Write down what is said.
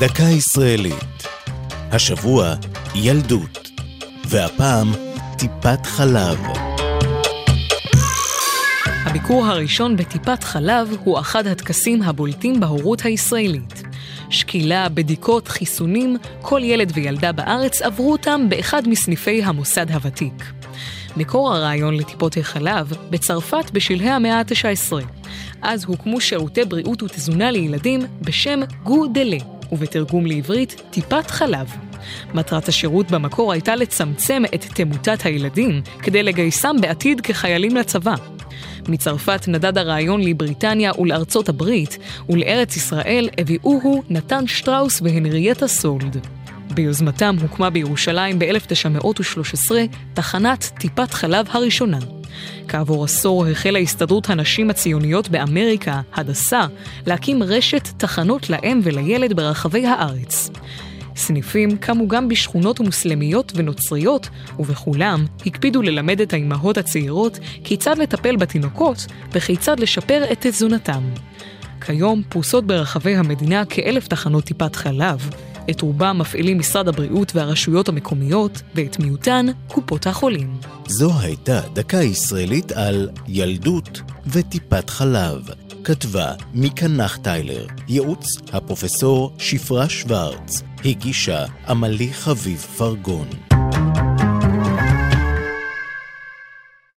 דקה ישראלית. השבוע ילדות, והפעם טיפת חלב. הביקור הראשון בטיפת חלב הוא אחד הטקסים הבולטים בהורות הישראלית. שקילה, בדיקות, חיסונים, כל ילד וילדה בארץ עברו אותם באחד מסניפי המוסד הוותיק. מקור הרעיון לטיפות החלב בצרפת בשלהי המאה ה-19. אז הוקמו שירותי בריאות ותזונה לילדים בשם גו דלה, ובתרגום לעברית טיפת חלב. מטרת השירות במקור הייתה לצמצם את תמותת הילדים כדי לגייסם בעתיד כחיילים לצבא. מצרפת נדד הרעיון לבריטניה ולארצות הברית, ולארץ ישראל הביאוהו נתן שטראוס והנרייטה סולד. ביוזמתם הוקמה בירושלים ב-1913 תחנת טיפת חלב הראשונה. כעבור עשור החלה הסתדרות הנשים הציוניות באמריקה, הדסה, להקים רשת תחנות לאם ולילד ברחבי הארץ. סניפים קמו גם בשכונות מוסלמיות ונוצריות, ובכולם הקפידו ללמד את האימהות הצעירות כיצד לטפל בתינוקות וכיצד לשפר את תזונתם. כיום פרוסות ברחבי המדינה כאלף תחנות טיפת חלב, את רובם מפעילים משרד הבריאות והרשויות המקומיות, ואת מיעוטן קופות החולים. זו הייתה דקה ישראלית על ילדות וטיפת חלב. כתבה מיקה נחטיילר, ייעוץ הפרופסור שפרה שוורץ, הגישה עמלי חביב פרגון.